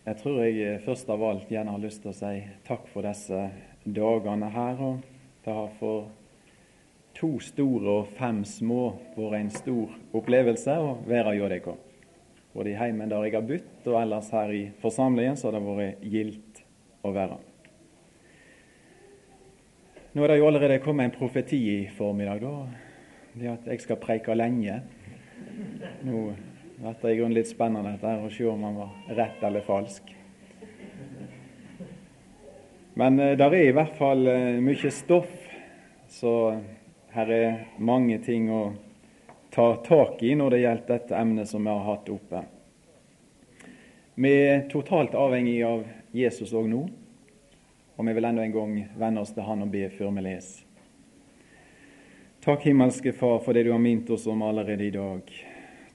Jeg tror jeg først av alt gjerne har lyst til å si takk for disse dagene her. og Det har for to store og fem små vært en stor opplevelse å være hos dere. Både i heimen der jeg har bodd, og ellers her i forsamlingen så har det vært gildt å være. Nå er det jo allerede kommet en profeti i formiddag, da. Det at jeg skal preike lenge. Nå dette er i grunnen litt spennende dette her, å se om han var rett eller falsk. Men eh, der er i hvert fall eh, mye stoff, så her er mange ting å ta tak i når det gjelder dette emnet som vi har hatt oppe. Vi er totalt avhengig av Jesus òg nå, og vi vil enda en gang vende oss til Han og be før vi leser. Takk, himmelske Far, for det du har minnet oss om allerede i dag.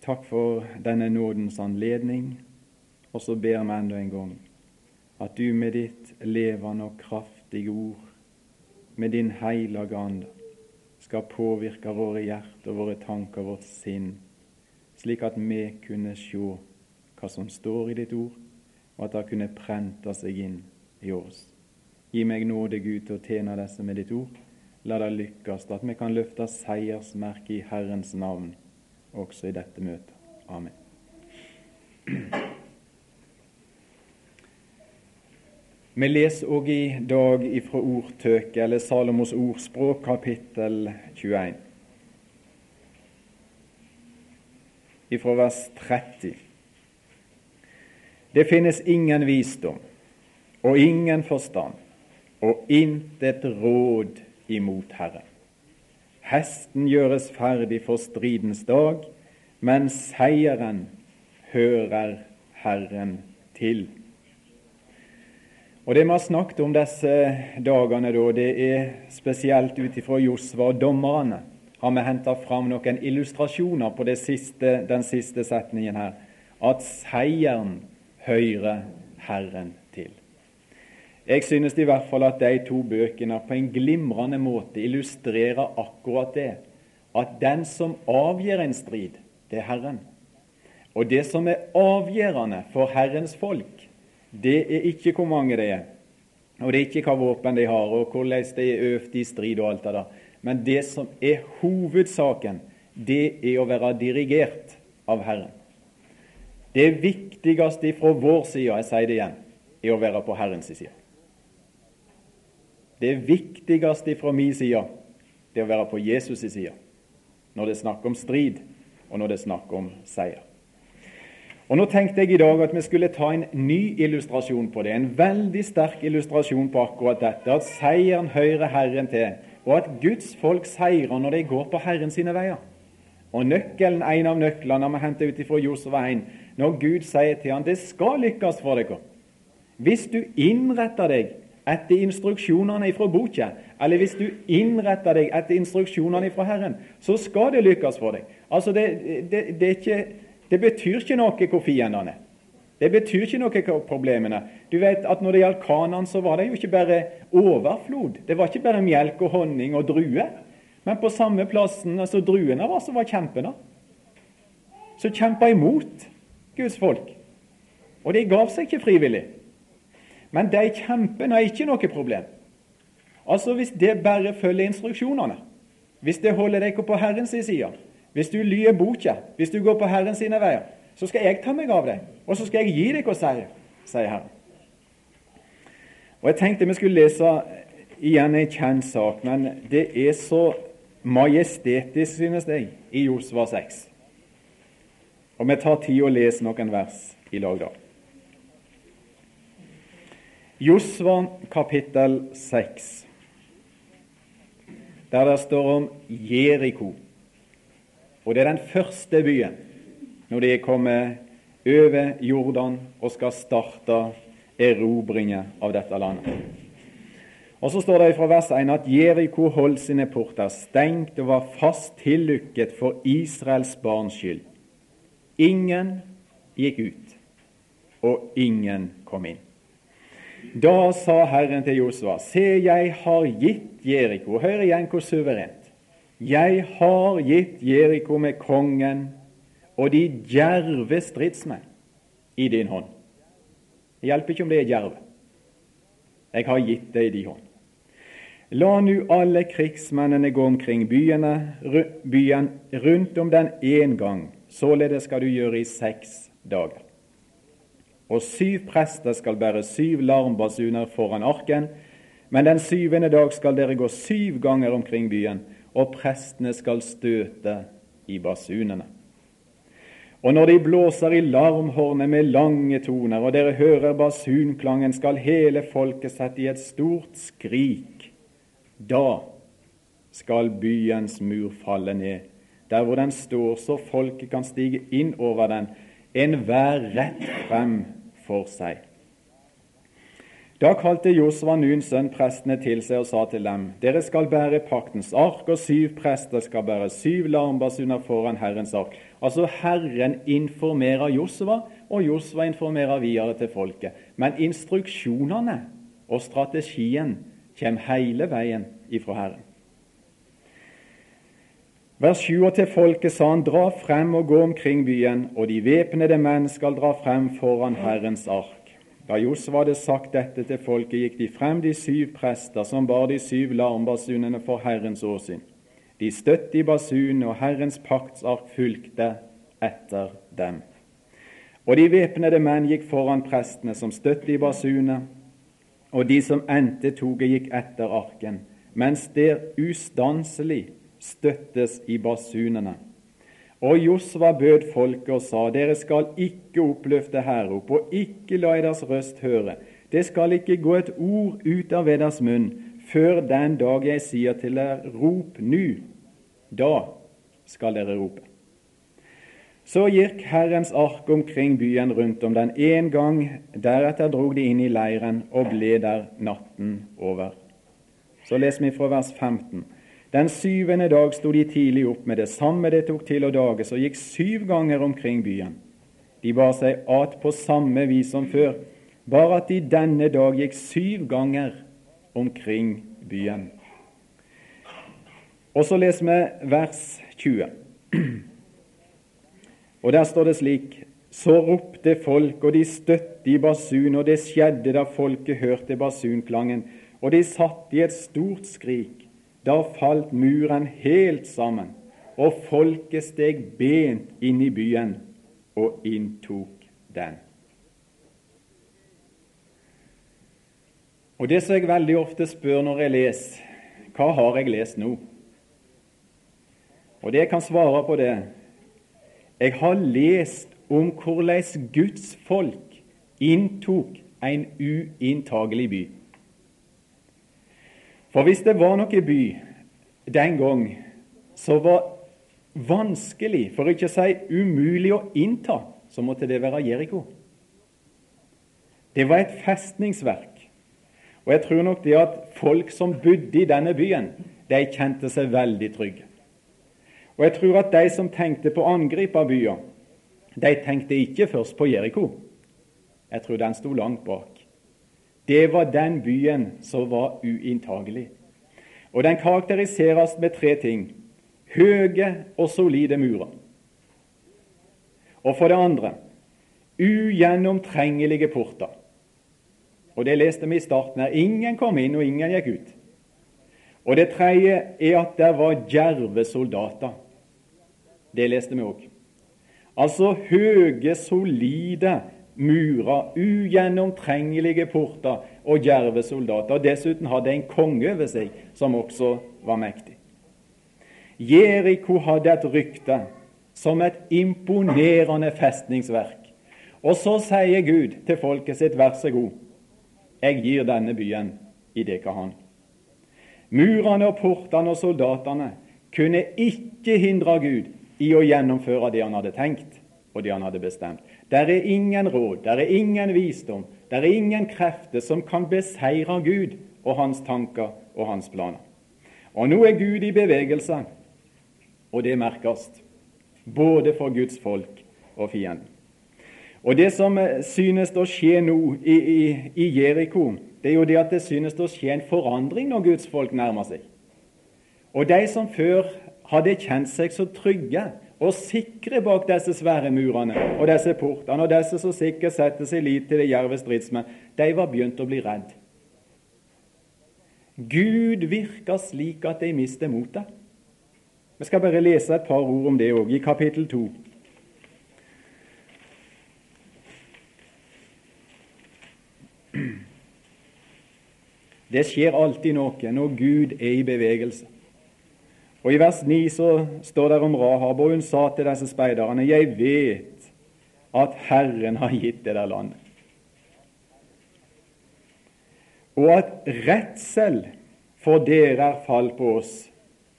Takk for denne nådens anledning. Og så ber vi enda en gang at du med ditt levende og kraftige ord, med din hellige ånd, skal påvirke våre hjerter, våre tanker, vårt sinn, slik at vi kunne se hva som står i ditt ord, og at det kunne prente seg inn i oss. Gi meg nåde, Gud, til å tjene disse med ditt ord. La det lykkes, at vi kan løfte seiersmerket i Herrens navn også i dette møtet. Amen. Vi leser òg i dag ifra Ordtøket, eller Salomos ordspråk, kapittel 21. Ifra vers 30. Det finnes ingen visdom og ingen forstand og intet råd imot Herren. Hesten gjøres ferdig for stridens dag, men seieren hører Herren til. Og Det vi har snakket om disse dagene, da, det er spesielt ut ifra Josva og dommerne. Har vi henta fram noen illustrasjoner på siste, den siste setningen her. At seieren hører Herren til. Jeg synes i hvert fall at de to bøkene på en glimrende måte illustrerer akkurat det. At den som avgjør en strid, det er Herren. Og det som er avgjørende for Herrens folk, det er ikke hvor mange det er, og det er ikke hva våpen de har, og hvordan de er øvd i strid og alt det der. Men det som er hovedsaken, det er å være dirigert av Herren. Det viktigste fra vår side, jeg sier det igjen, er å være på Herrens side. Det viktigste fra min side det er å være på Jesus' side når det er snakk om strid, og når det er snakk om seier. Og Nå tenkte jeg i dag at vi skulle ta en ny illustrasjon på det. En veldig sterk illustrasjon på akkurat dette. At seieren hører Herren til, og at Guds folk seirer når de går på Herren sine veier. Og nøkkelen, En av nøklene vi henter ut fra Josef 1, når Gud sier til ham det skal lykkes for dere. Hvis du innretter deg etter instruksjonene fra boka, eller hvis du innretter deg etter instruksjonene fra Herren, så skal det lykkes for deg. Altså, det, det, det, ikke, det betyr ikke noe hvor fiendene er. Det betyr ikke noe hva problemene Du vet at Når det gjaldt Kanan, så var det jo ikke bare overflod. Det var ikke bare melk og honning og druer. Men på samme plassen altså druene var, så var kjempene. Så kjempa imot Guds folk. Og de gav seg ikke frivillig. Men de kjempene er ikke noe problem. Altså Hvis det bare følger instruksjonene, hvis det holder deg på Herrens side, hvis du lyer boka, hvis du går på Herrens sine veier, så skal jeg ta meg av deg, og så skal jeg gi deg seier, sier Herren. Og Jeg tenkte vi skulle lese igjen en kjent sak, men det er så majestetisk, synes jeg, i Josva 6. Og vi tar tid å lese noen vers i lag da. Josva kapittel 6, der det står om Jeriko. Og det er den første byen når de er kommet over Jordan og skal starte erobringen av dette landet. Og Så står det fra vers 1 at Jeriko holdt sine porter stengt og var fast tillukket for Israels barns skyld. Ingen gikk ut, og ingen kom inn. Da sa Herren til Josua, se, jeg har gitt Jeriko Hør igjen hvor suverent. Jeg har gitt Jeriko med kongen og de djerve stridsmenn i din hånd. Det hjelper ikke om det er djerve. Jeg har gitt det i de hånd. La nu alle krigsmennene gå omkring byene, byen rundt om den én gang. Således skal du gjøre i seks dager. Og syv prester skal bære syv larmbasuner foran arken, men den syvende dag skal dere gå syv ganger omkring byen, og prestene skal støte i basunene. Og når de blåser i larmhornet med lange toner, og dere hører basunklangen, skal hele folket sette i et stort skrik. Da skal byens mur falle ned, der hvor den står, så folket kan stige inn over den, enhver rett frem for seg. Da kalte Josva, Nuns sønn, prestene til seg og sa til dem:" Dere skal bære paktens ark, og syv prester skal bære syv larmbasuner foran Herrens ark. Altså Herren informerer Josva, og Josva informerer videre til folket. Men instruksjonene og strategien kommer hele veien ifra Herren. Vers 7 til folket sa han, dra frem og gå omkring byen, og de væpnede menn skal dra frem foran Herrens ark. Da Josva hadde sagt dette til folket, gikk de frem de syv prester som bar de syv larmbasunene for Herrens åsyn. De støtte i basunene, og Herrens paktsark fulgte etter dem. Og de væpnede menn gikk foran prestene som støtte i basunene, og de som endte toget, gikk etter arken, mens der ustanselig støttes i basunene. Og Josva bød folket og sa, dere skal ikke oppløfte herop, og ikke la deres røst høre. Det skal ikke gå et ord ut av deres munn før den dag jeg sier til dere, rop nu. Da skal dere rope. Så gikk Herrens ark omkring byen rundt om den én gang. Deretter drog de inn i leiren og ble der natten over. Så leser vi fra vers 15. Den syvende dag sto de tidlig opp med det samme det tok til å dages, og gikk syv ganger omkring byen. De bar seg at på samme vis som før, bare at de denne dag gikk syv ganger omkring byen. Og så leser vi vers 20. Og der står det slik Så ropte folk, og de støtte i basun, og det skjedde da folket hørte basunklangen, og de satt i et stort skrik. Da falt muren helt sammen, og folket steg bent inn i byen og inntok den. Og Det som jeg veldig ofte spør når jeg leser, hva har jeg lest nå? Og det jeg kan svare på det Jeg har lest om hvordan Guds folk inntok en uinntagelig by. For hvis det var noe by den gang som var vanskelig, for ikke å si umulig å innta, så måtte det være Jeriko. Det var et festningsverk. Og jeg tror nok det at folk som bodde i denne byen, de kjente seg veldig trygge. Og jeg tror at de som tenkte på å angripe byen, de tenkte ikke først på Jeriko. Jeg tror den sto langt bak. Det var den byen som var uinntagelig. Og den karakteriseres med tre ting høye og solide murer. Og for det andre ugjennomtrengelige porter. Og det leste vi i starten her. Ingen kom inn, og ingen gikk ut. Og det tredje er at det var djerve soldater. Det leste vi òg. Altså høye, solide murer, ugjennomtrengelige porter og djerve soldater. Dessuten hadde en konge over seg som også var mektig. Jeriko hadde et rykte som et imponerende festningsverk. Og så sier Gud til folket sitt, vær så god, jeg gir denne byen i dere hånd. Murene og portene og soldatene kunne ikke hindre Gud i å gjennomføre det han hadde tenkt og det han hadde bestemt. Der er ingen råd, der er ingen visdom, der er ingen krefter som kan beseire Gud og hans tanker og hans planer. Og nå er Gud i bevegelse, og det merkes, både for Guds folk og fienden. Og Det som synes å skje nå i, i, i Jeriko, det er jo det at det synes å skje en forandring når Guds folk nærmer seg. Og de som før hadde kjent seg så trygge og sikre bak disse svære murene og disse portene, og disse som sikkert setter sin lit til det djerve stridsmenn, de var begynt å bli redd. Gud virker slik at de mister motet. Vi skal bare lese et par ord om det òg, i kapittel 2. Det skjer alltid noe når Gud er i bevegelse. Og I vers 9 så står det om Rahab, og hun sa til disse speiderne, 'Jeg vet at Herren har gitt det der landet.' Og at redsel for dere er fall på oss,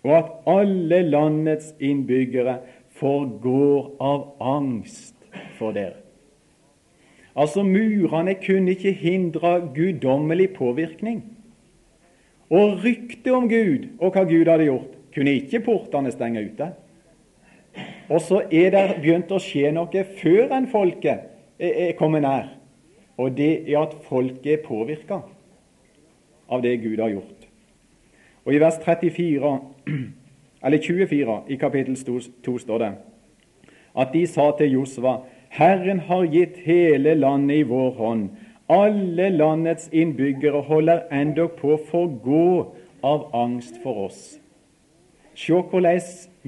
og at alle landets innbyggere forgår av angst for dere. Altså, murene kunne ikke hindre guddommelig påvirkning. Og ryktet om Gud og hva Gud hadde gjort, kunne ikke portene stenge ute. Og så er det begynt å skje noe før enn folket er kommet nær. Og det er at folket er påvirka av det Gud har gjort. Og I vers 34, eller 24 i kapittel 2 står det at de sa til Josva Herren har gitt hele landet i vår hånd. Alle landets innbyggere holder endog på å forgå av angst for oss. Se hvordan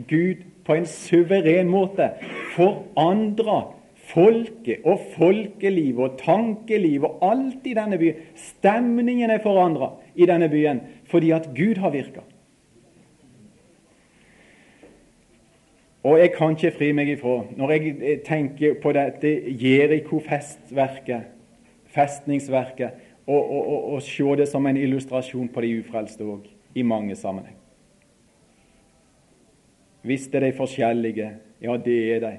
Gud på en suveren måte forandrer folket og folkelivet og tankelivet og alt i denne byen. Stemningen er forandra i denne byen fordi at Gud har virka. Og jeg kan ikke fri meg ifra, når jeg tenker på dette Jeriko-festverket, festningsverket, og, og, og, og se det som en illustrasjon på de ufrelste òg, i mange sammenheng. Visst er de forskjellige, ja, det er de.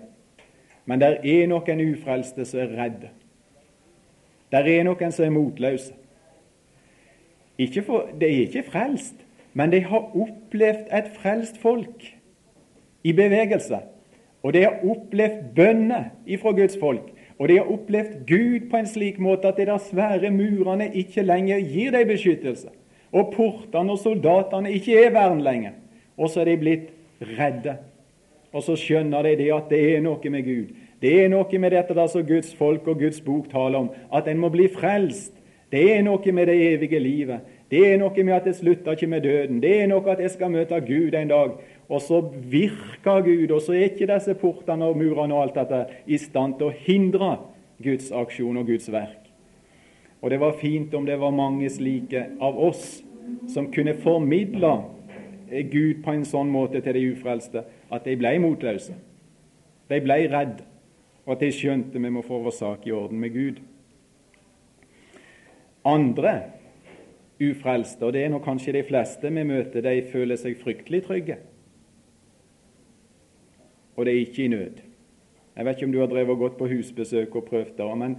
Men det er noen ufrelste som er redde. Det er noen som er motløse. For, de er ikke frelst, men de har opplevd et frelst folk i bevegelse. Og de har opplevd bønner ifra Guds folk. Og de har opplevd Gud på en slik måte at de der svære murene ikke lenger gir dem beskyttelse. Og portene og soldatene ikke er vern lenger. Og så er de blitt redde. Og så skjønner de det at det er noe med Gud. Det er noe med dette der som Guds folk og Guds bok taler om, at en må bli frelst. Det er noe med det evige livet. Det er noe med at det slutter ikke med døden. Det er noe at jeg skal møte Gud en dag. Og så virker Gud, og så er ikke disse portene og murene og alt dette i stand til å hindre Guds aksjon og Guds verk. Og det var fint om det var mange slike av oss som kunne formidle Gud på en sånn måte til de ufrelste at de ble motløse. De ble redde, og at de skjønte vi må få vår sak i orden med Gud. Andre ufrelste, og det er nå kanskje de fleste vi møter, de føler seg fryktelig trygge. Og de er ikke i nød. Jeg vet ikke om du har drevet og gått på husbesøk og prøvd det, men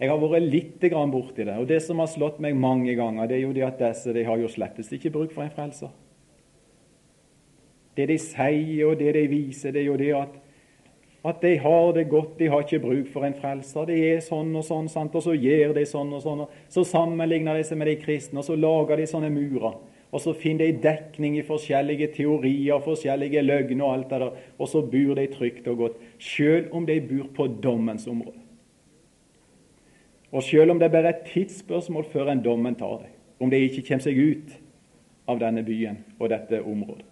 jeg har vært litt borti det. Og det som har slått meg mange ganger, det er jo det at disse de har jo slettes ikke bruk for en frelser. Det de sier og det de viser, det er jo det at, at de har det godt, de har ikke bruk for en frelser. Det er sånn og sånn, sant? og så gjør de sånn og sånn. og Så sammenligner de seg med de kristne, og så lager de sånne murer. Og så finner de dekning i forskjellige teorier, forskjellige løgner og alt det der. Og så bor de trygt og godt, sjøl om de bor på dommens område. Og sjøl om det er bare et tidsspørsmål før en dommen tar dem, om de ikke kommer seg ut av denne byen og dette området.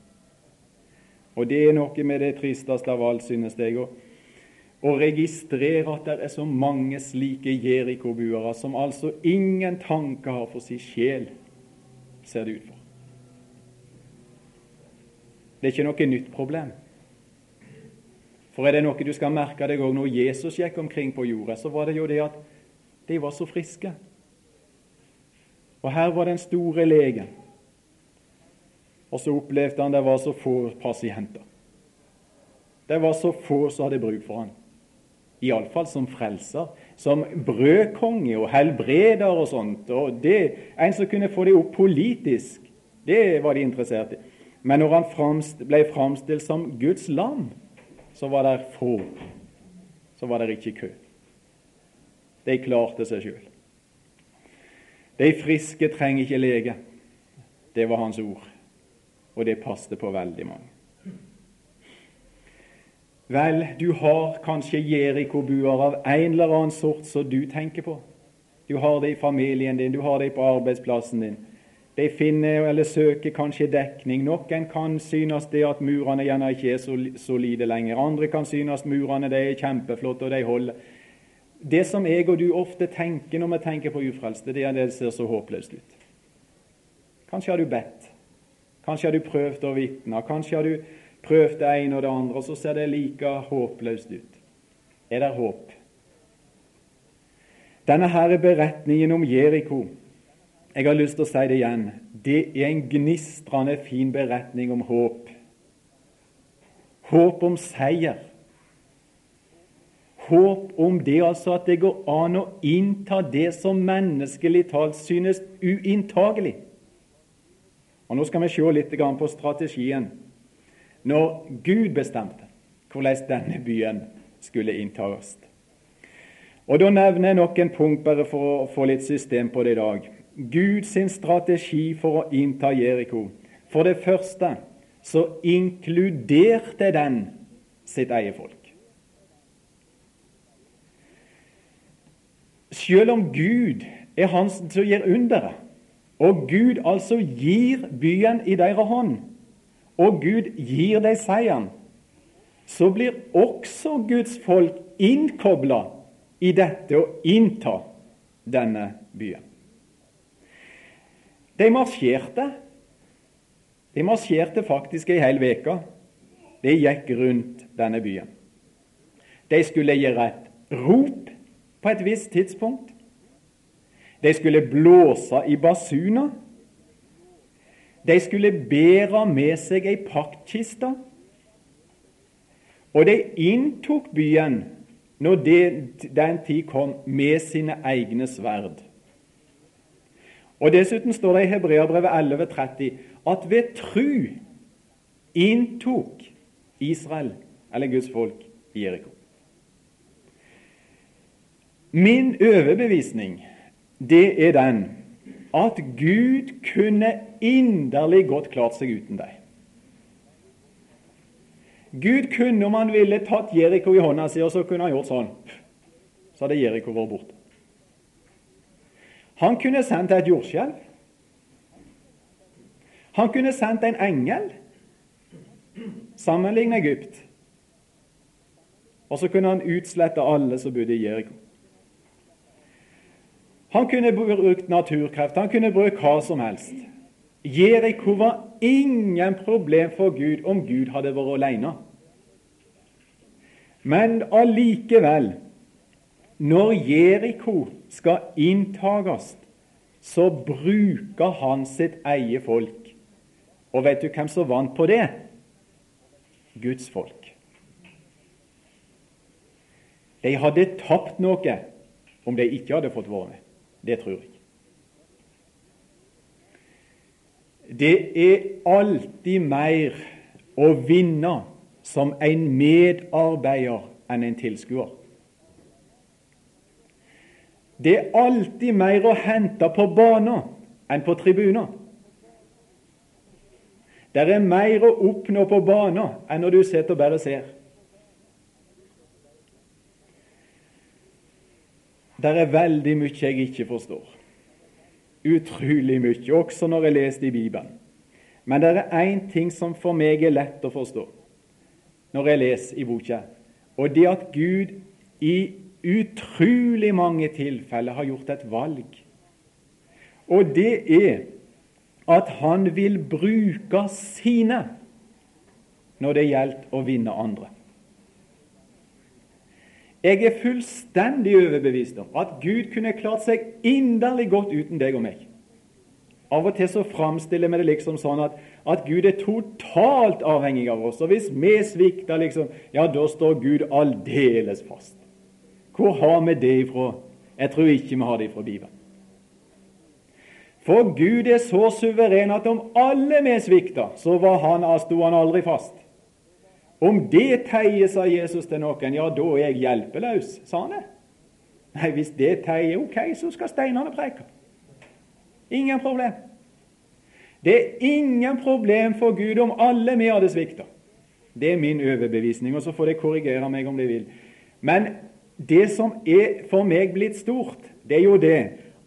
Og det er noe med det tristeste av alt, synes jeg, å, registrere at det er så mange slike jerikobuere som altså ingen tanke har for sin sjel, ser det ut for. Det er ikke noe nytt problem. For er det noe du skal merke deg òg når Jesus gikk omkring på jorda, så var det jo det at de var så friske. Og her var den store legen og så opplevde han det var så få pasienter. Det var så få som hadde bruk for han. Iallfall som frelser, som brødkonge og helbreder og sånt. og det, En som kunne få det opp politisk, det var de interessert i. Men når han framst, ble framstilt som Guds lam, så var det få. Så var det ikke kø. De klarte seg sjøl. De friske trenger ikke lege. Det var hans ord og det passet på veldig mange. Vel, du har kanskje Jeriko-buer av en eller annen sort som du tenker på. Du har det i familien din, du har det på arbeidsplassen din. De finner eller søker kanskje dekning. Noen kan synes det at murene gjerne ikke er så solide lenger. Andre kan synes murene de er kjempeflotte, og de holder. Det som jeg og du ofte tenker når vi tenker på ufrelste, det er det det ser så håpløst ut. Kanskje har du bedt. Kanskje har du prøvd å vitne. Kanskje har du prøvd det ene og det andre, og så ser det like håpløst ut. Er det håp? Denne her er beretningen om Jeriko. Jeg har lyst til å si det igjen. Det er en gnistrende fin beretning om håp. Håp om seier. Håp om det altså at det går an å innta det som menneskelig talt synes uinntagelig. Og Nå skal vi se litt på strategien når Gud bestemte hvordan denne byen skulle inntas. Og Da nevner jeg nok en punkt bare for å få litt system på det i dag. Guds strategi for å innta Jeriko. For det første så inkluderte den sitt eget folk. Selv om Gud er han som gir underet, og Gud altså gir byen i deres hånd, og Gud gir dem seieren, så blir også Guds folk innkobla i dette å innta denne byen. De marsjerte. De marsjerte faktisk ei hel uke. De gikk rundt denne byen. De skulle gjøre et rop på et visst tidspunkt. De skulle blåse i basuner. De skulle bære med seg ei paktkiste. Og de inntok byen når det, den tid kom, med sine egne sverd. Og Dessuten står det i Hebreabrevet 11,30 at ved tru inntok Israel, eller Guds folk, Jeriko. Min overbevisning det er den at Gud kunne inderlig godt klart seg uten deg. Gud kunne, om han ville, tatt Jeriko i hånda si, og så kunne han gjort sånn. Så hadde Jeriko vært borte. Han kunne sendt et jordskjelv. Han kunne sendt en engel. Sammenligne Egypt. Og så kunne han utslette alle som bodde i Jeriko. Han kunne brukt naturkreft, han kunne brukt hva som helst. Jeriko var ingen problem for Gud om Gud hadde vært alene. Men allikevel, når Jeriko skal inntages, så bruker han sitt eget folk. Og vet du hvem som vant på det? Guds folk. De hadde tapt noe om de ikke hadde fått være med. Det tror jeg. Det er alltid mer å vinne som en medarbeider enn en tilskuer. Det er alltid mer å hente på banen enn på tribuner. Det er mer å oppnå på banen enn når du sitter og bare ser. Det er veldig mye jeg ikke forstår. Utrolig mye, også når jeg leser i Bibelen. Men det er én ting som for meg er lett å forstå når jeg leser i boka, og det at Gud i utrolig mange tilfeller har gjort et valg. Og det er at han vil bruke sine når det gjelder å vinne andre. Jeg er fullstendig overbevist om at Gud kunne klart seg inderlig godt uten deg og meg. Av og til så framstiller vi det liksom sånn at, at, Gud er totalt avhengig av oss. Og hvis vi svikter, liksom, ja, da står Gud aldeles fast. Hvor har vi det ifra? Jeg tror ikke vi har det ifra Bibelen. For Gud er så suveren at om alle vi svikter, så var han, sto han aldri fast. Om det teier, sa Jesus til noen, ja, da er jeg hjelpeløs, sa han det. Nei, hvis det teier, ok, så skal steinene preke. Ingen problem. Det er ingen problem for Gud om alle vi hadde svikta. Det er min overbevisning, og så får de korrigere meg om de vil. Men det som er for meg blitt stort, det er jo det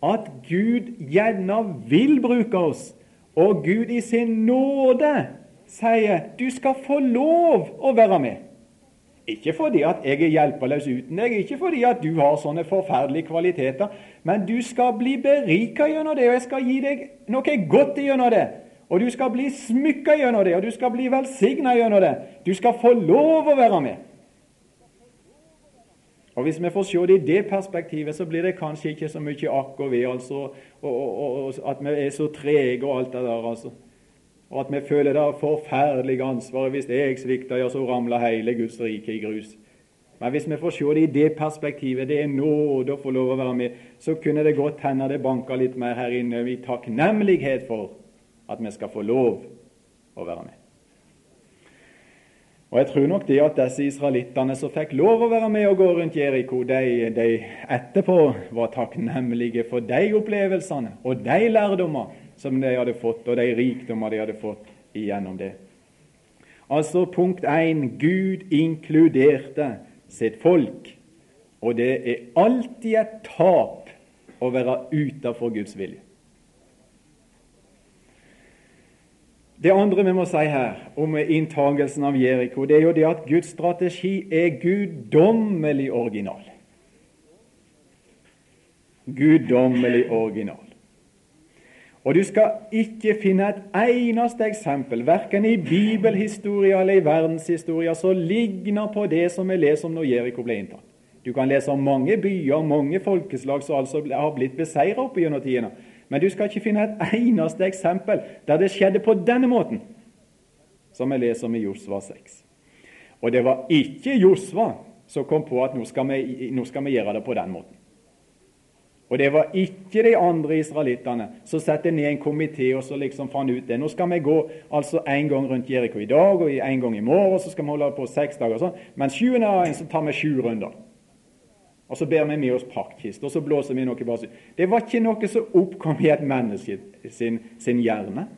at Gud gjerne vil bruke oss, og Gud i sin nåde sier du skal få lov å være med. Ikke fordi at jeg er hjelpeløs uten deg, ikke fordi at du har sånne forferdelige kvaliteter, men du skal bli berika gjennom det, og jeg skal gi deg noe godt gjennom det. Og du skal bli smykka gjennom det, og du skal bli velsigna gjennom det. Du skal få lov å være med. Og Hvis vi får se det i det perspektivet, så blir det kanskje ikke så mye akk og ved, altså, og, og, og, at vi er så trege og alt det der. altså. Og at vi føler det forferdelige ansvaret. Hvis jeg svikter, ja, så ramler hele Guds rike i grus. Men hvis vi får se det i det perspektivet, det er nåde å få lov å være med, så kunne det godt hende det banker litt mer her inne i takknemlighet for at vi skal få lov å være med. Og Jeg tror nok det at disse israelittene som fikk lov å være med og gå rundt Jeriko, de, de etterpå var takknemlige for de opplevelsene og de lærdommer som de hadde fått, og de rikdommer de hadde fått igjennom det. Altså punkt 1. Gud inkluderte sitt folk. Og det er alltid et tap å være utenfor Guds vilje. Det andre vi må si her om inntagelsen av Jeriko, det er jo det at Guds strategi er guddommelig original. Guddommelig original. Og du skal ikke finne et eneste eksempel, verken i bibelhistoria eller i verdenshistoria, som ligner på det som vi leser om når Jeriko ble inntatt. Du kan lese om mange byer, mange folkeslag som altså har blitt beseiret opp gjennom tidene. Men du skal ikke finne et eneste eksempel der det skjedde på denne måten, som vi leser om i Josva 6. Og det var ikke Josva som kom på at nå skal vi, nå skal vi gjøre det på den måten. Og det var ikke de andre israelittene som satte ned en komité og så liksom fant ut det. Nå skal vi gå altså en gang rundt Jeriko i dag og en gang i morgen, så skal vi holde på seks dager. og sånn. Men sjuende dagen så tar vi sju runder. Og så ber vi med oss paktkiste, og så blåser vi noe bare. Det var ikke noe som oppkom i et menneske sin, sin hjerne.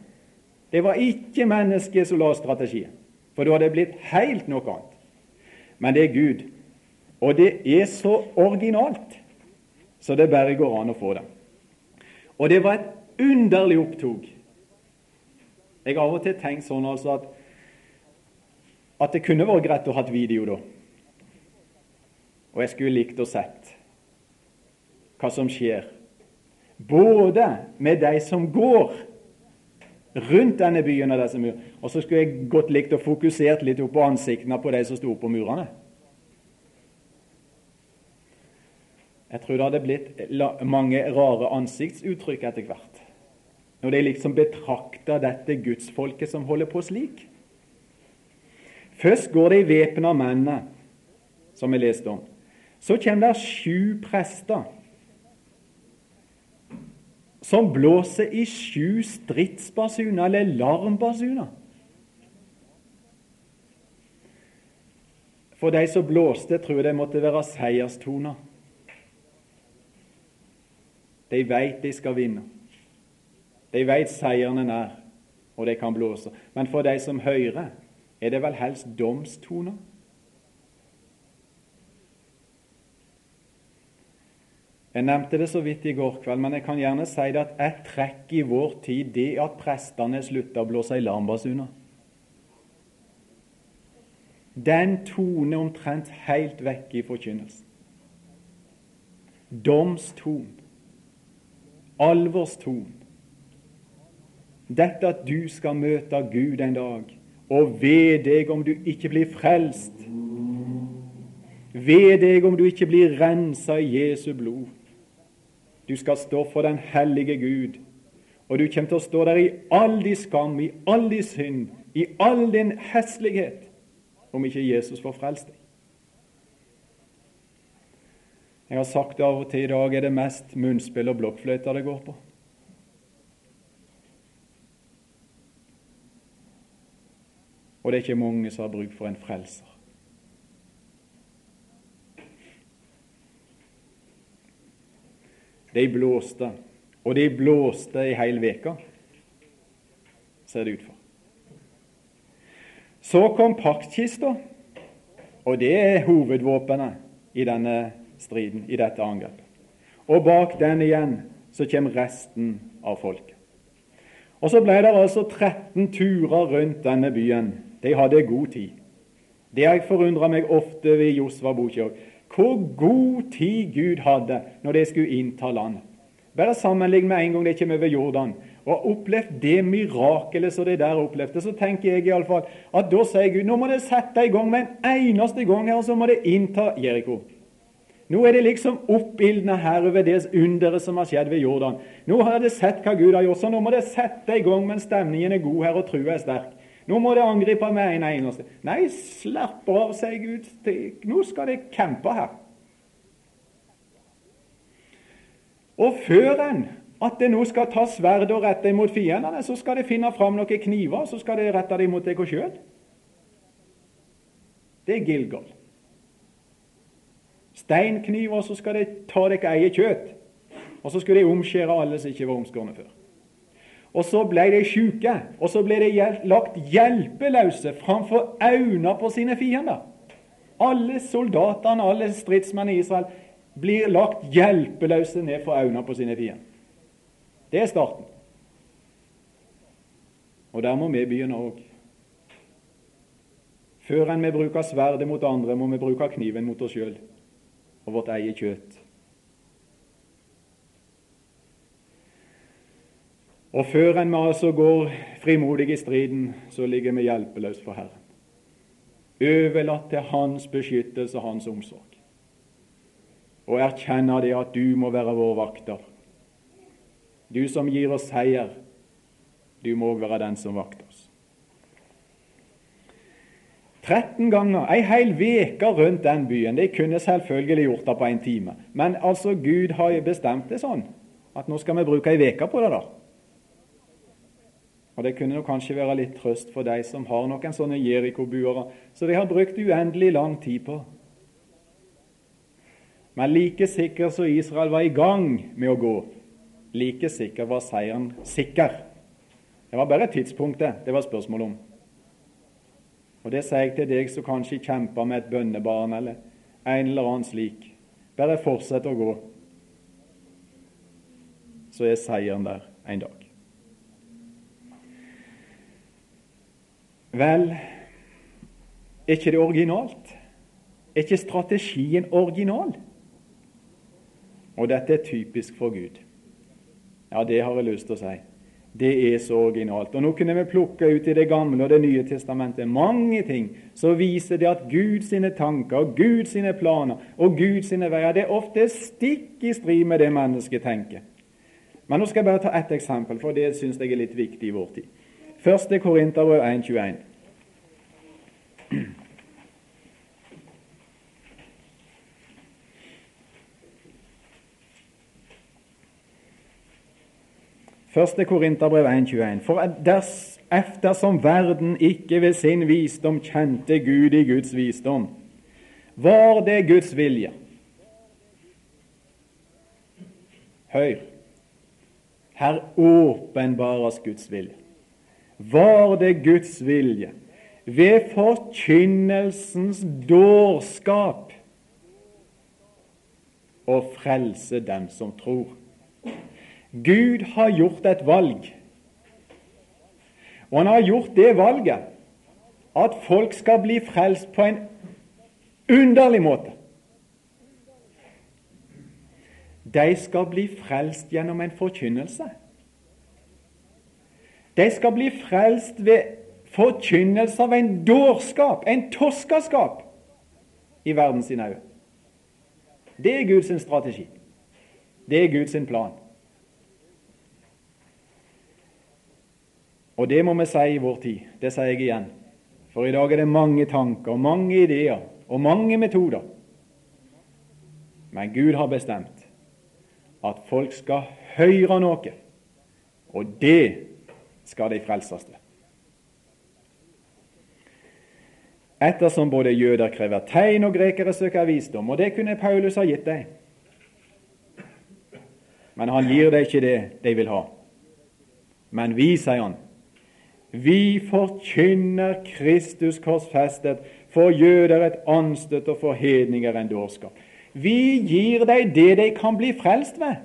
Det var ikke mennesket som la strategien, for da hadde det blitt helt noe annet. Men det er Gud. Og det er så originalt så det bare går an å få det. Og det var et underlig opptog. Jeg har av og til tenkt sånn altså at, at det kunne vært greit å ha et video da. Og jeg skulle likt å sett hva som skjer, både med de som går rundt denne byen og disse murene, og så skulle jeg godt likt å fokusert litt opp på ansiktene på de som sto på murene. Jeg tror det hadde blitt mange rare ansiktsuttrykk etter hvert, når de liksom betrakter dette gudsfolket som holder på slik. Først går de væpna mennene, som vi leste om. Så kommer det sju prester som blåser i sju stridsbasuner, eller larmbasuner. For de som blåste, tror jeg det måtte være seierstoner. De veit de skal vinne. De veit seieren er nær, og de kan blåse. Men for de som hører, er det vel helst domstoner? Jeg nevnte det så vidt i går kveld, men jeg kan gjerne si det at et trekk i vår tid det at prestene slutta å blåse i larmbasuner. Den toner omtrent helt vekk i forkynnelsen. Domston alvorston. Dette at du skal møte Gud en dag, og ved deg om du ikke blir frelst. Ved deg om du ikke blir rensa i Jesu blod. Du skal stå for den hellige Gud, og du kommer til å stå der i all din skam, i all din synd, i all din heslighet, om ikke Jesus får frelst deg. Jeg har sagt det av og til i dag er det mest munnspill og blokkfløyter det går på. Og det er ikke mange som har bruk for en frelser. De blåste, og de blåste i hele veka, ser det ut for. Så kom paktkista, og det er hovedvåpenet i denne striden, i dette angrepet. Og bak den igjen så kommer resten av folket. Og så ble det altså 13 turer rundt denne byen. De hadde god tid. Det har jeg forundra meg ofte ved Josva Bokjørg. Hvor god tid Gud hadde når de skulle innta landet. Bare sammenlign med en gang de kommer over Jordan og opplevd det mirakelet som de der opplevde, så tenker jeg iallfall at da sier Gud nå må de sette i gang med en eneste gang her, og så må de innta Jeriko. Nå er det liksom oppildna her over det underet som har skjedd ved Jordan. Nå har dere sett hva Gud har gjort, så nå må dere sette i gang mens stemningen er god her og trua er sterk. Nå må dere angripe med en eneste. Nei, slapp av, sier Gud. Nå skal dere kjempe her. Og før en at det nå skal ta sverd og rette imot fiendene, så skal de finne fram noen kniver, så skal de rette dem mot dere sjøl. Det er Gilgal steinkniver, så skal de ta deres eget kjøtt. Og så skulle de omskjære alle som ikke var omskårne før. Og så ble de sjuke, og så ble de lagt hjelpeløse framfor øynene på sine fiender. Alle soldatene, alle stridsmennene i Israel blir lagt hjelpeløse ned for øynene på sine fiender. Det er starten. Og der må vi begynne òg. Før enn vi bruker sverdet mot andre, må vi bruke kniven mot oss sjøl og vårt eget kjøtt. Og før en altså går frimodig i striden, så ligger vi hjelpeløse for Herren. Overlatt til Hans beskyttelse og Hans omsorg. Og erkjenner det at du må være vår vakter. Du som gir oss seier, du må òg være den som vakter. 13 ganger, ei hel uke rundt den byen. De kunne selvfølgelig gjort det på en time. Men altså, Gud har bestemt det sånn at nå skal vi bruke ei uke på det. da. Og Det kunne kanskje være litt trøst for de som har noen sånne Jeriko-buere, så de har brukt uendelig lang tid på. Men like sikker som Israel var i gang med å gå, like sikker var seieren sikker. Det var bare tidspunktet det var spørsmål om. Og Det sier jeg til deg som kanskje kjemper med et bønnebarn eller en eller annen slik. Bare fortsett å gå, så er seieren der en dag. Vel, er ikke det originalt? Er ikke strategien original? Og dette er typisk for Gud. Ja, det har jeg lyst til å si. Det er så originalt. Og Nå kunne vi plukke ut i Det gamle og Det nye testamentet mange ting som viser det at Gud sine tanker og Gud sine planer og Gud sine veier det er ofte stikk i strid med det mennesket tenker. Men nå skal jeg bare ta ett eksempel, for det syns jeg er litt viktig i vår tid. Første Korinterbrev 1.21. 1. Korinterbrev 1,21. For eftersom verden ikke ved sin visdom kjente Gud i Guds visdom, var det Guds vilje Hør! Her åpenbares Guds vilje. Var det Guds vilje ved forkynnelsens dårskap å frelse dem som tror? Gud har gjort et valg. Og han har gjort det valget at folk skal bli frelst på en underlig måte. De skal bli frelst gjennom en forkynnelse. De skal bli frelst ved forkynnelse av en dårskap, en toskaskap, i verdens øyne. Det er Guds strategi. Det er Guds plan. Og det må vi si i vår tid. Det sier jeg igjen. For i dag er det mange tanker, mange ideer og mange metoder. Men Gud har bestemt at folk skal høre noe, og det skal de frelses til. Ettersom både jøder krever tegn og grekere søker visdom, og det kunne Paulus ha gitt dem. Men han gir dem ikke det de vil ha. Men vi, sier han, Vi forkynner Kristus korsfestet, for jøder et anstøt og for hedninger en dårskap. Vi gir deg det de kan bli frelst ved.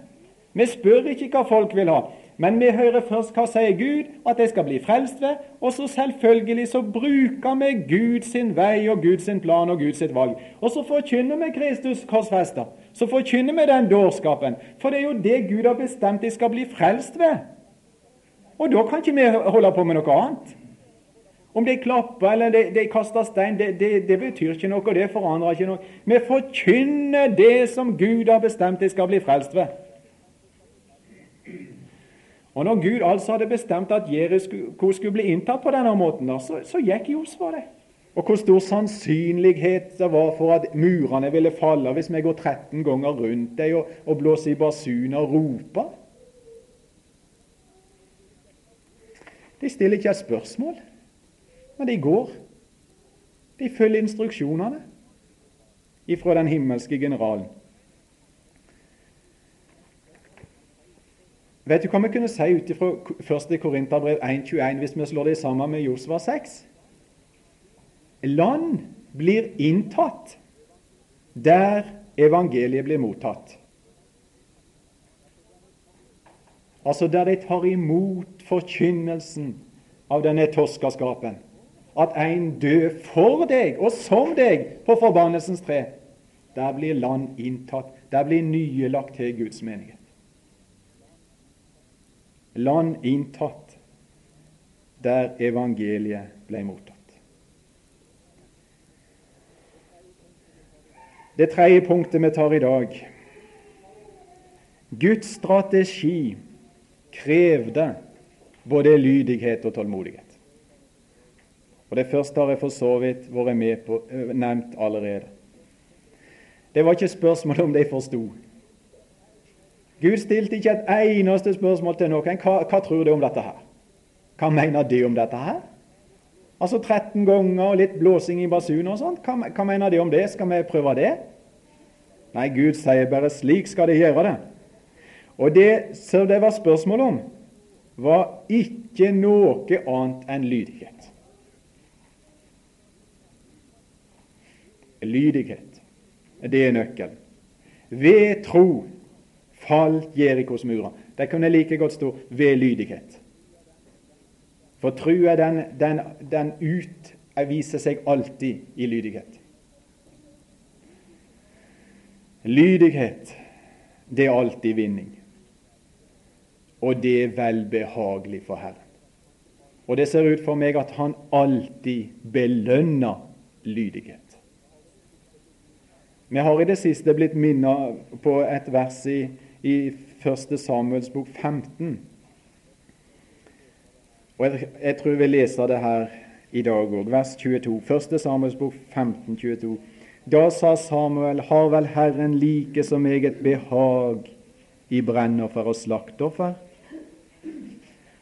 Vi spør ikke hva folk vil ha, men vi hører først hva sier Gud at de skal bli frelst ved, og så selvfølgelig så bruker vi Gud sin vei og Gud sin plan og Gud sitt valg. Og så forkynner vi Kristus korsfesta. Så forkynner vi den dårskapen, for det er jo det Gud har bestemt de skal bli frelst ved. Og da kan ikke vi holde på med noe annet. Om de klapper eller de, de kaster stein, det, det, det, betyr ikke noe, det forandrer ikke noe. Vi forkynner det som Gud har bestemt de skal bli frelst ved. Og Når Gud altså hadde bestemt at Jeriko skulle bli inntatt på denne måten, så, så gikk Josfa det. Og hvor stor sannsynlighet det var for at murene ville falle hvis vi går 13 ganger rundt dem og, og blåser i basuner og roper. De stiller ikke et spørsmål, men de går. De følger instruksjonene ifra den himmelske generalen. Vet du hva vi kunne si ut fra 1. Korinterbrev 1,21 hvis vi slår det sammen med Josva 6? Land blir inntatt der evangeliet blir mottatt. Altså der de tar imot forkynnelsen av denne toskaskapen. At en dør for deg og som deg på forbannelsens tre. Der blir land inntatt. Der blir nye lagt til Guds menighet. Land inntatt der evangeliet ble mottatt. Det tredje punktet vi tar i dag Guds strategi krevde både lydighet og tålmodighet. Og Det første har jeg for så vidt vært med på, øh, nevnt allerede. Det var ikke spørsmål om de forsto. Gud stilte ikke et eneste spørsmål til noen. Hva, hva tror du om dette her? Hva mener de om dette her? Altså 13 ganger og litt blåsing i basunen og sånt. Hva, hva mener de om det? Skal vi prøve det? Nei, Gud sier bare 'slik skal de gjøre det'. Og det som det var spørsmål om, var ikke noe annet enn lydighet. Lydighet, det er nøkkelen. Ved tro falt Jerikos murer. Det kunne like godt stå 'ved lydighet'. For trua, den, den, den utviser seg alltid i lydighet. Lydighet, det er alltid vinning og det er velbehagelig for Herren. Og det ser ut for meg at han alltid belønner lydighet. Vi har i det siste blitt minnet på et vers i, i 1. Samuels bok 15. Og jeg, jeg tror vi leser det her i dag òg, vers 22. 1. Samuels bok 15, 22. Da sa Samuel, har vel Herren like så meget behag i brennoffer og slaktoffer?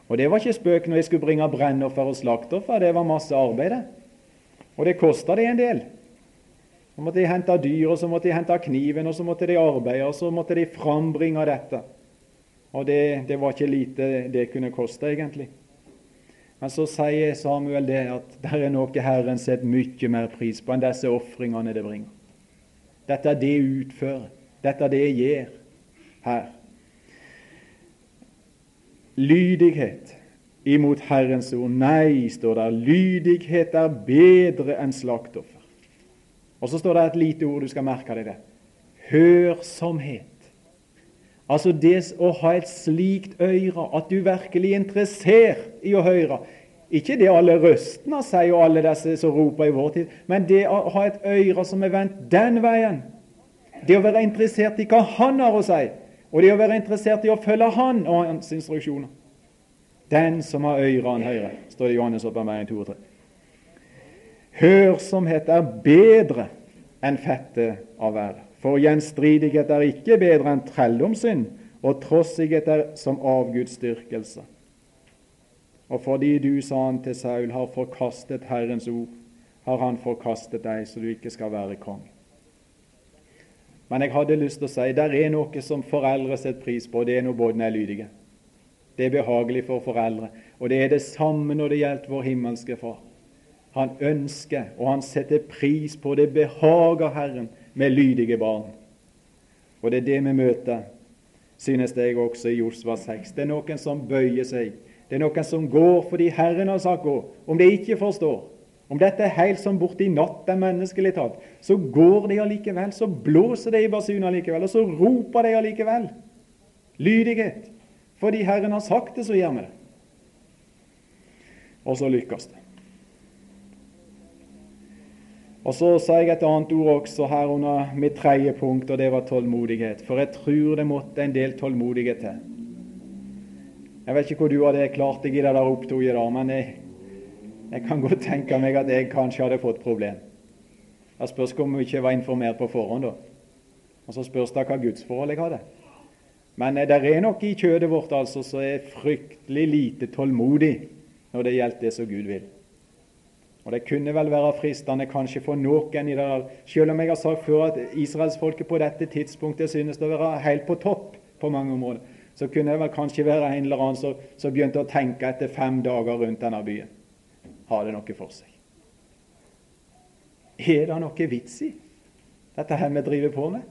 Og Det var ikke spøk når jeg skulle bringe brennoffer og slaktoffer. Det var masse arbeid. Og det kosta det en del. Så måtte de hente dyr, og så måtte de hente kniven, og så måtte de arbeide, og så måtte de frambringe dette. Og det, det var ikke lite det kunne koste, egentlig. Men så sier Samuel det at det er noe Herren setter mye mer pris på enn disse ofringene det bringer. Dette er det utfører. Dette er det jeg gjør her lydighet imot Herrens ord. Nei, står det, lydighet er bedre enn slaktoffer. Og så står det et lite ord du skal merke deg det. Hørsomhet. Altså det å ha et slikt øre, at du virkelig er interessert i å høre. Ikke det alle røstene sier, og alle disse som roper i vår tid, men det å ha et øre som er vendt den veien. Det å være interessert i hva han har å si, og det å være interessert i å følge Han og Hans instruksjoner. Den som har øyre, han hører, står det i Johannes åpenbaring 2 og 3. Hørsomhet er bedre enn fettet av været. For gjenstridighet er ikke bedre enn trelldomssynd, og trossighet er som avgudsdyrkelse. Og fordi du, sa han til Saul, har forkastet Herrens ord, har han forkastet deg, så du ikke skal være konge. Men jeg hadde lyst til å si der er noe som foreldre setter pris på, det er når båndene er lydige. Det er behagelig for foreldre. Og det er det samme når det gjelder vår himmelske Far. Han ønsker, og han setter pris på det behager Herren med lydige barn. Og det er det vi møter, synes jeg også i Josva 6. Det er noen som bøyer seg. Det er noen som går fordi Herren har sagt gå. Om de ikke forstår, om dette er helt som borti natt er menneskelig talt, så går de allikevel, så blåser de i basunen allikevel, og så roper de allikevel. Lydighet. Fordi Herren har sagt det, så gjør vi det. Og så lykkes det. Og Så sa jeg et annet ord også her under mitt tredje punkt, og det var tålmodighet. For jeg tror det måtte en del tålmodighet til. Jeg vet ikke hvor du hadde klart deg i det der opptoget, da, men jeg, jeg, kan godt tenke meg at jeg kanskje hadde fått problem. Det spørs om jeg ikke var informert på forhånd, da. Og så spørs det hva gudsforhold jeg hadde. Men eh, det er nok i kjødet vårt altså som er fryktelig lite tålmodig når det gjelder det som Gud vil. Og Det kunne vel være fristende kanskje for noen i det der, selv om jeg har sagt før at israelsfolket på dette tidspunktet synes å være helt på topp på mange områder, så kunne det vel kanskje være en eller annen som begynte å tenke etter fem dager rundt denne byen. Har det noe for seg? Er det noe vits i dette her vi driver på med?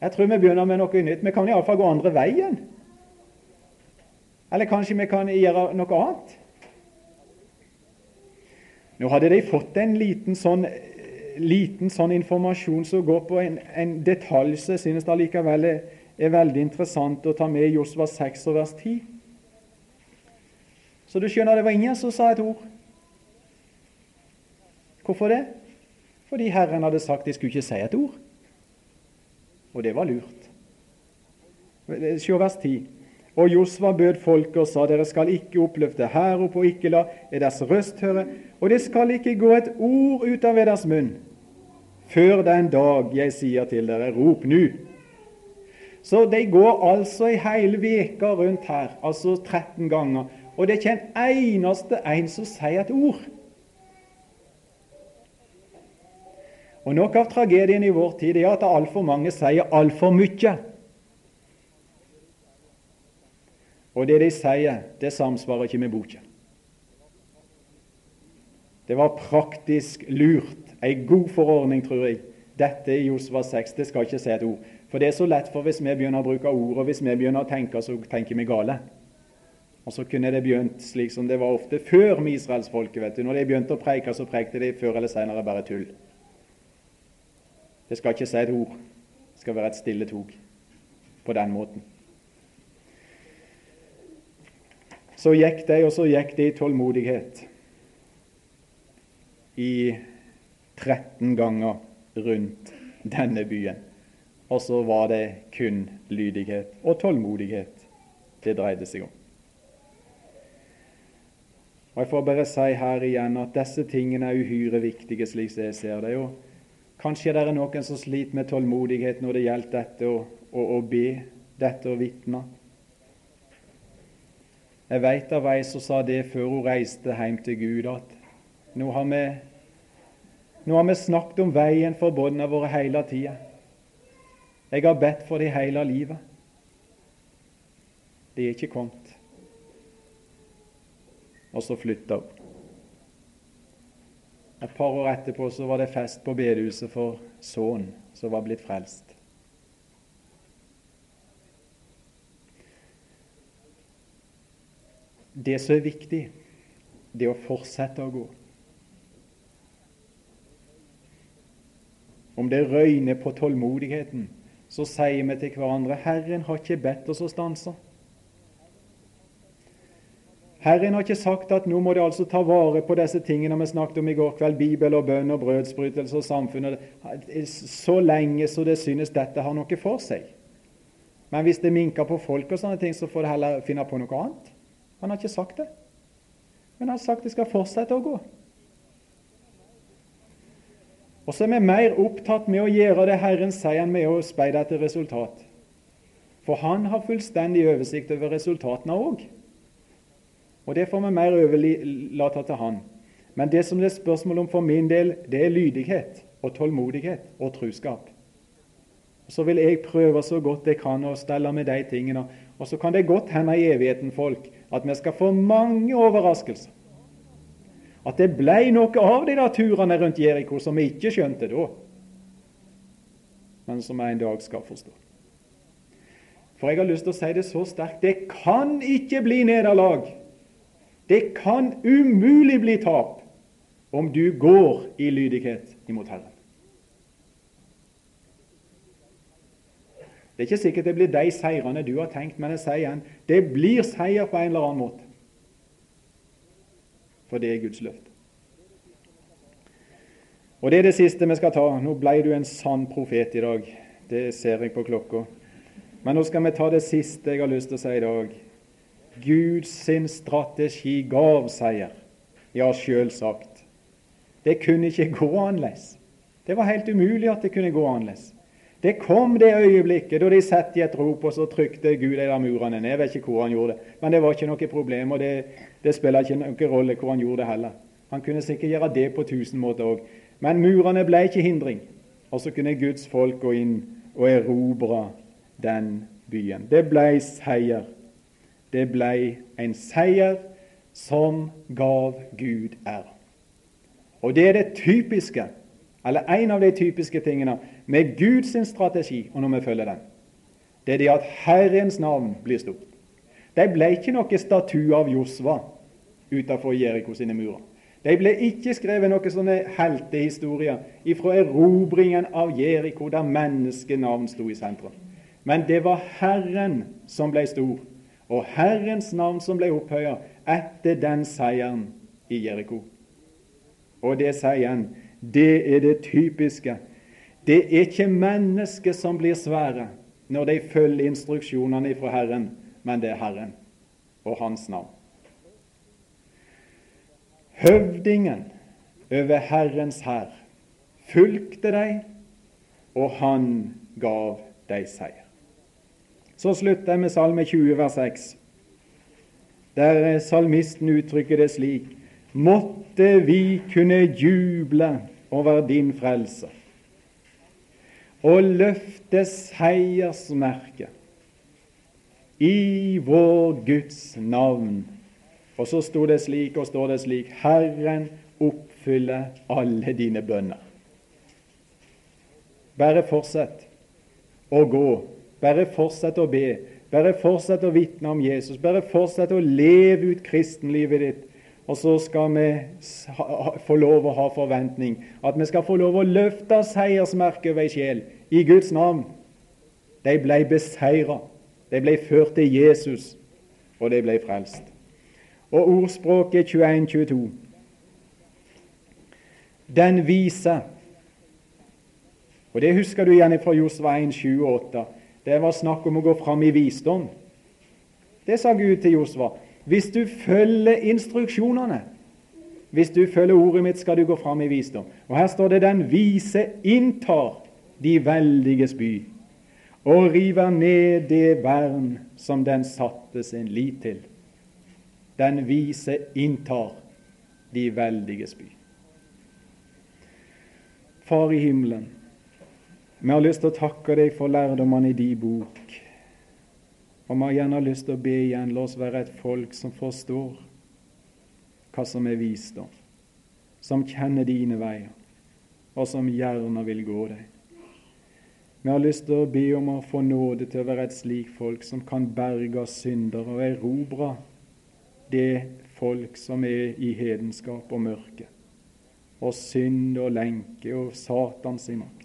Jeg tror vi begynner med noe nytt. Vi kan iallfall gå andre veien. Eller kanskje vi kan gjøre noe annet. Nå hadde de fått en liten sånn, liten sånn informasjon som går på en, en detalj som synes allikevel er, er veldig interessant å ta med i Josva 6 og vers 10. Så du skjønner, det var ingen som sa et ord. Hvorfor det? Fordi Herren hadde sagt de skulle ikke si et ord. Og det var lurt. Se vers 10. Og Josva bød folket og sa, dere skal ikke oppløfte herop og ikke la deres røst høre, og det skal ikke gå et ord ut av deres munn før den dag jeg sier til dere, rop nu. Så de går altså i hele veka rundt her, altså 13 ganger, og det er ikke en eneste en som sier et ord. Og Noe av tragedien i vår tid er at altfor mange sier altfor mye. Og det de sier, det samsvarer ikke med boka. Det var praktisk lurt, ei god forordning, tror jeg. Dette i Josva 6, det skal ikke si et ord. For det er så lett for hvis vi begynner å bruke ord, og hvis vi begynner å tenke, så tenker vi gale. Og så kunne det begynt slik som det var ofte før med israelsfolket. vet du. Når de begynte å preike, så prekte de før eller senere bare tull. Det skal ikke si et ord. Det skal være et stille tog på den måten. Så gikk de, og så gikk de i tålmodighet i 13 ganger rundt denne byen. Og så var det kun lydighet og tålmodighet det dreide seg om. Og Jeg får bare si her igjen at disse tingene er uhyre viktige, slik jeg ser det. Og kanskje det er noen som sliter med tålmodighet når det gjelder dette å, be, dette å vitne. Jeg veit av ei som sa det før hun reiste hjem til Gud, at nå har vi, nå har vi snakket om veien for båndene våre hele tida. Jeg har bedt for dem hele livet. De er ikke kommet. Og så flytta hun. Et par år etterpå så var det fest på bedehuset for sønnen som var blitt frelst. Det som er viktig, det er å fortsette å gå. Om det røyner på tålmodigheten, så sier vi til hverandre Herren har ikke bedt oss å stanse. Herren har ikke sagt at nå må de altså ta vare på disse tingene vi snakket om i går kveld, Bibel og bønn og brødsbrytelse og samfunnet, så lenge så det synes dette har noe for seg. Men hvis det minker på folk, og sånne ting, så får de heller finne på noe annet. Han har ikke sagt det. Men han har sagt det skal fortsette å gå. Og så er vi mer opptatt med å gjøre det Herren sier, enn med å speide etter resultat. For han har fullstendig oversikt over resultatene òg. Og det får vi mer overlate til han. Men det som det er spørsmål om for min del, det er lydighet og tålmodighet og truskap. Så vil jeg prøve så godt jeg kan å stelle med de tingene. Og så kan det godt hende i evigheten, folk, at vi skal få mange overraskelser. At det ble noe av de der turene rundt Jeriko som vi ikke skjønte da, men som vi en dag skal forstå. For jeg har lyst til å si det så sterkt det kan ikke bli nederlag. Det kan umulig bli tap om du går i lydighet imot Herren. Det er ikke sikkert det blir de seirene du har tenkt, men jeg sier igjen det blir seier på en eller annen måte. For det er Guds løfte. Og det er det siste vi skal ta. Nå ble du en sann profet i dag. Det ser jeg på klokka. Men nå skal vi ta det siste jeg har lyst til å si i dag. Guds sin strategi gav seier. Ja, sjølsagt. Det kunne ikke gå annerledes. Det var helt umulig at det kunne gå annerledes. Det kom det øyeblikket da de satt i et rop, og så trykte Gud de murene ned. Jeg vet ikke hvor han gjorde det, men det var ikke noe problem, og det, det spiller ikke noen rolle hvor han gjorde det heller. Han kunne sikkert gjøre det på tusen måter òg. Men murene ble ikke hindring. Og så kunne Guds folk gå inn og erobre den byen. Det ble seier. Det ble en seier som gav Gud ære. Og det er det typiske, eller en av de typiske tingene med Guds strategi, og når vi følger den, det er det at Herrens navn blir stort. Det ble ikke noe statue av Josva utenfor Jeriko sine murer. Det ble ikke skrevet noen sånne heltehistorier fra erobringen av Jeriko, der menneskenavn sto i sentrum. Men det var Herren som ble stor, og Herrens navn som ble opphøya etter den seieren i Jeriko. Og det sier han, det er det typiske det er ikke mennesket som blir svære når de følger instruksjonene fra Herren, men det er Herren og Hans navn. Høvdingen over Herrens hær fulgte dem, og han gav dem seier. Så slutter jeg med Salme 20, vers 6, der salmisten uttrykker det slik Måtte vi kunne juble over din frelse og løfte seiersmerket i vår Guds navn. Og så sto det slik, og står det slik Herren oppfyller alle dine bønner. Bare fortsett å gå. Bare fortsett å be. Bare fortsett å vitne om Jesus. Bare fortsett å leve ut kristenlivet ditt og så skal vi få lov å ha forventning, at vi skal få lov å løfte seiersmerket ei sjel i Guds navn. De ble beseira. De ble ført til Jesus, og de ble frelst. Og ordspråket 21-22. Den vise Og det husker du igjen fra Josva 1, 7 og 8. Det var snakk om å gå fram i visdom. Det sa Gud til Josva. Hvis du følger instruksjonene, hvis du følger ordet mitt, skal du gå fram i visdom. Og Her står det 'den vise inntar de veldiges by' og river ned det vern som den satte sin lit til. Den vise inntar de veldiges by. Far i himmelen, vi har lyst til å takke deg for lærdommene i din bok. Og vi har gjerne lyst til å be igjen, la oss være et folk som forstår hva som er visdom, som kjenner dine veier, og som gjerne vil gå deg. Vi har lyst til å be om å få nåde til å være et slik folk som kan berge syndere og erobre det folk som er i hedenskap og mørke, og synd og lenke og Satans makt.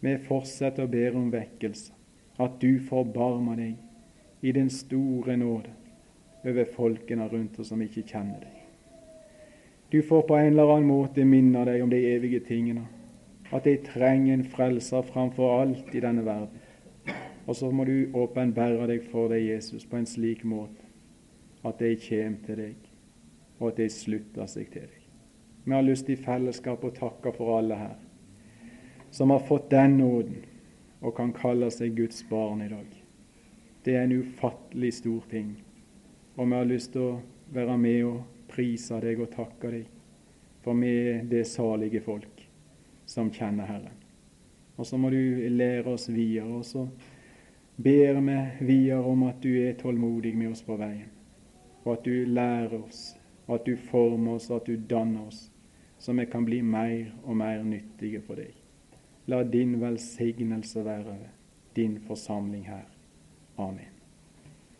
Vi fortsetter å be om vekkelse at du forbarmer deg i din store nåde over folkene rundt oss som ikke kjenner deg. Du får på en eller annen måte minne deg om de evige tingene, at de trenger en frelser framfor alt i denne verden. Og så må du åpenbære deg for deg, Jesus, på en slik måte at de kommer til deg, og at de slutter seg til deg. Vi har lyst i fellesskap å takke for alle her som har fått den nåden og kan kalle seg Guds barn i dag. Det er en ufattelig stor ting. Og vi har lyst til å være med og prise deg og takke deg, for vi er det salige folk som kjenner Herren. Og så må du lære oss videre. Og så ber vi videre om at du er tålmodig med oss på veien, og at du lærer oss, at du former oss, at du danner oss, så vi kan bli mer og mer nyttige for deg. La din velsignelse være din forsamling her. Amen.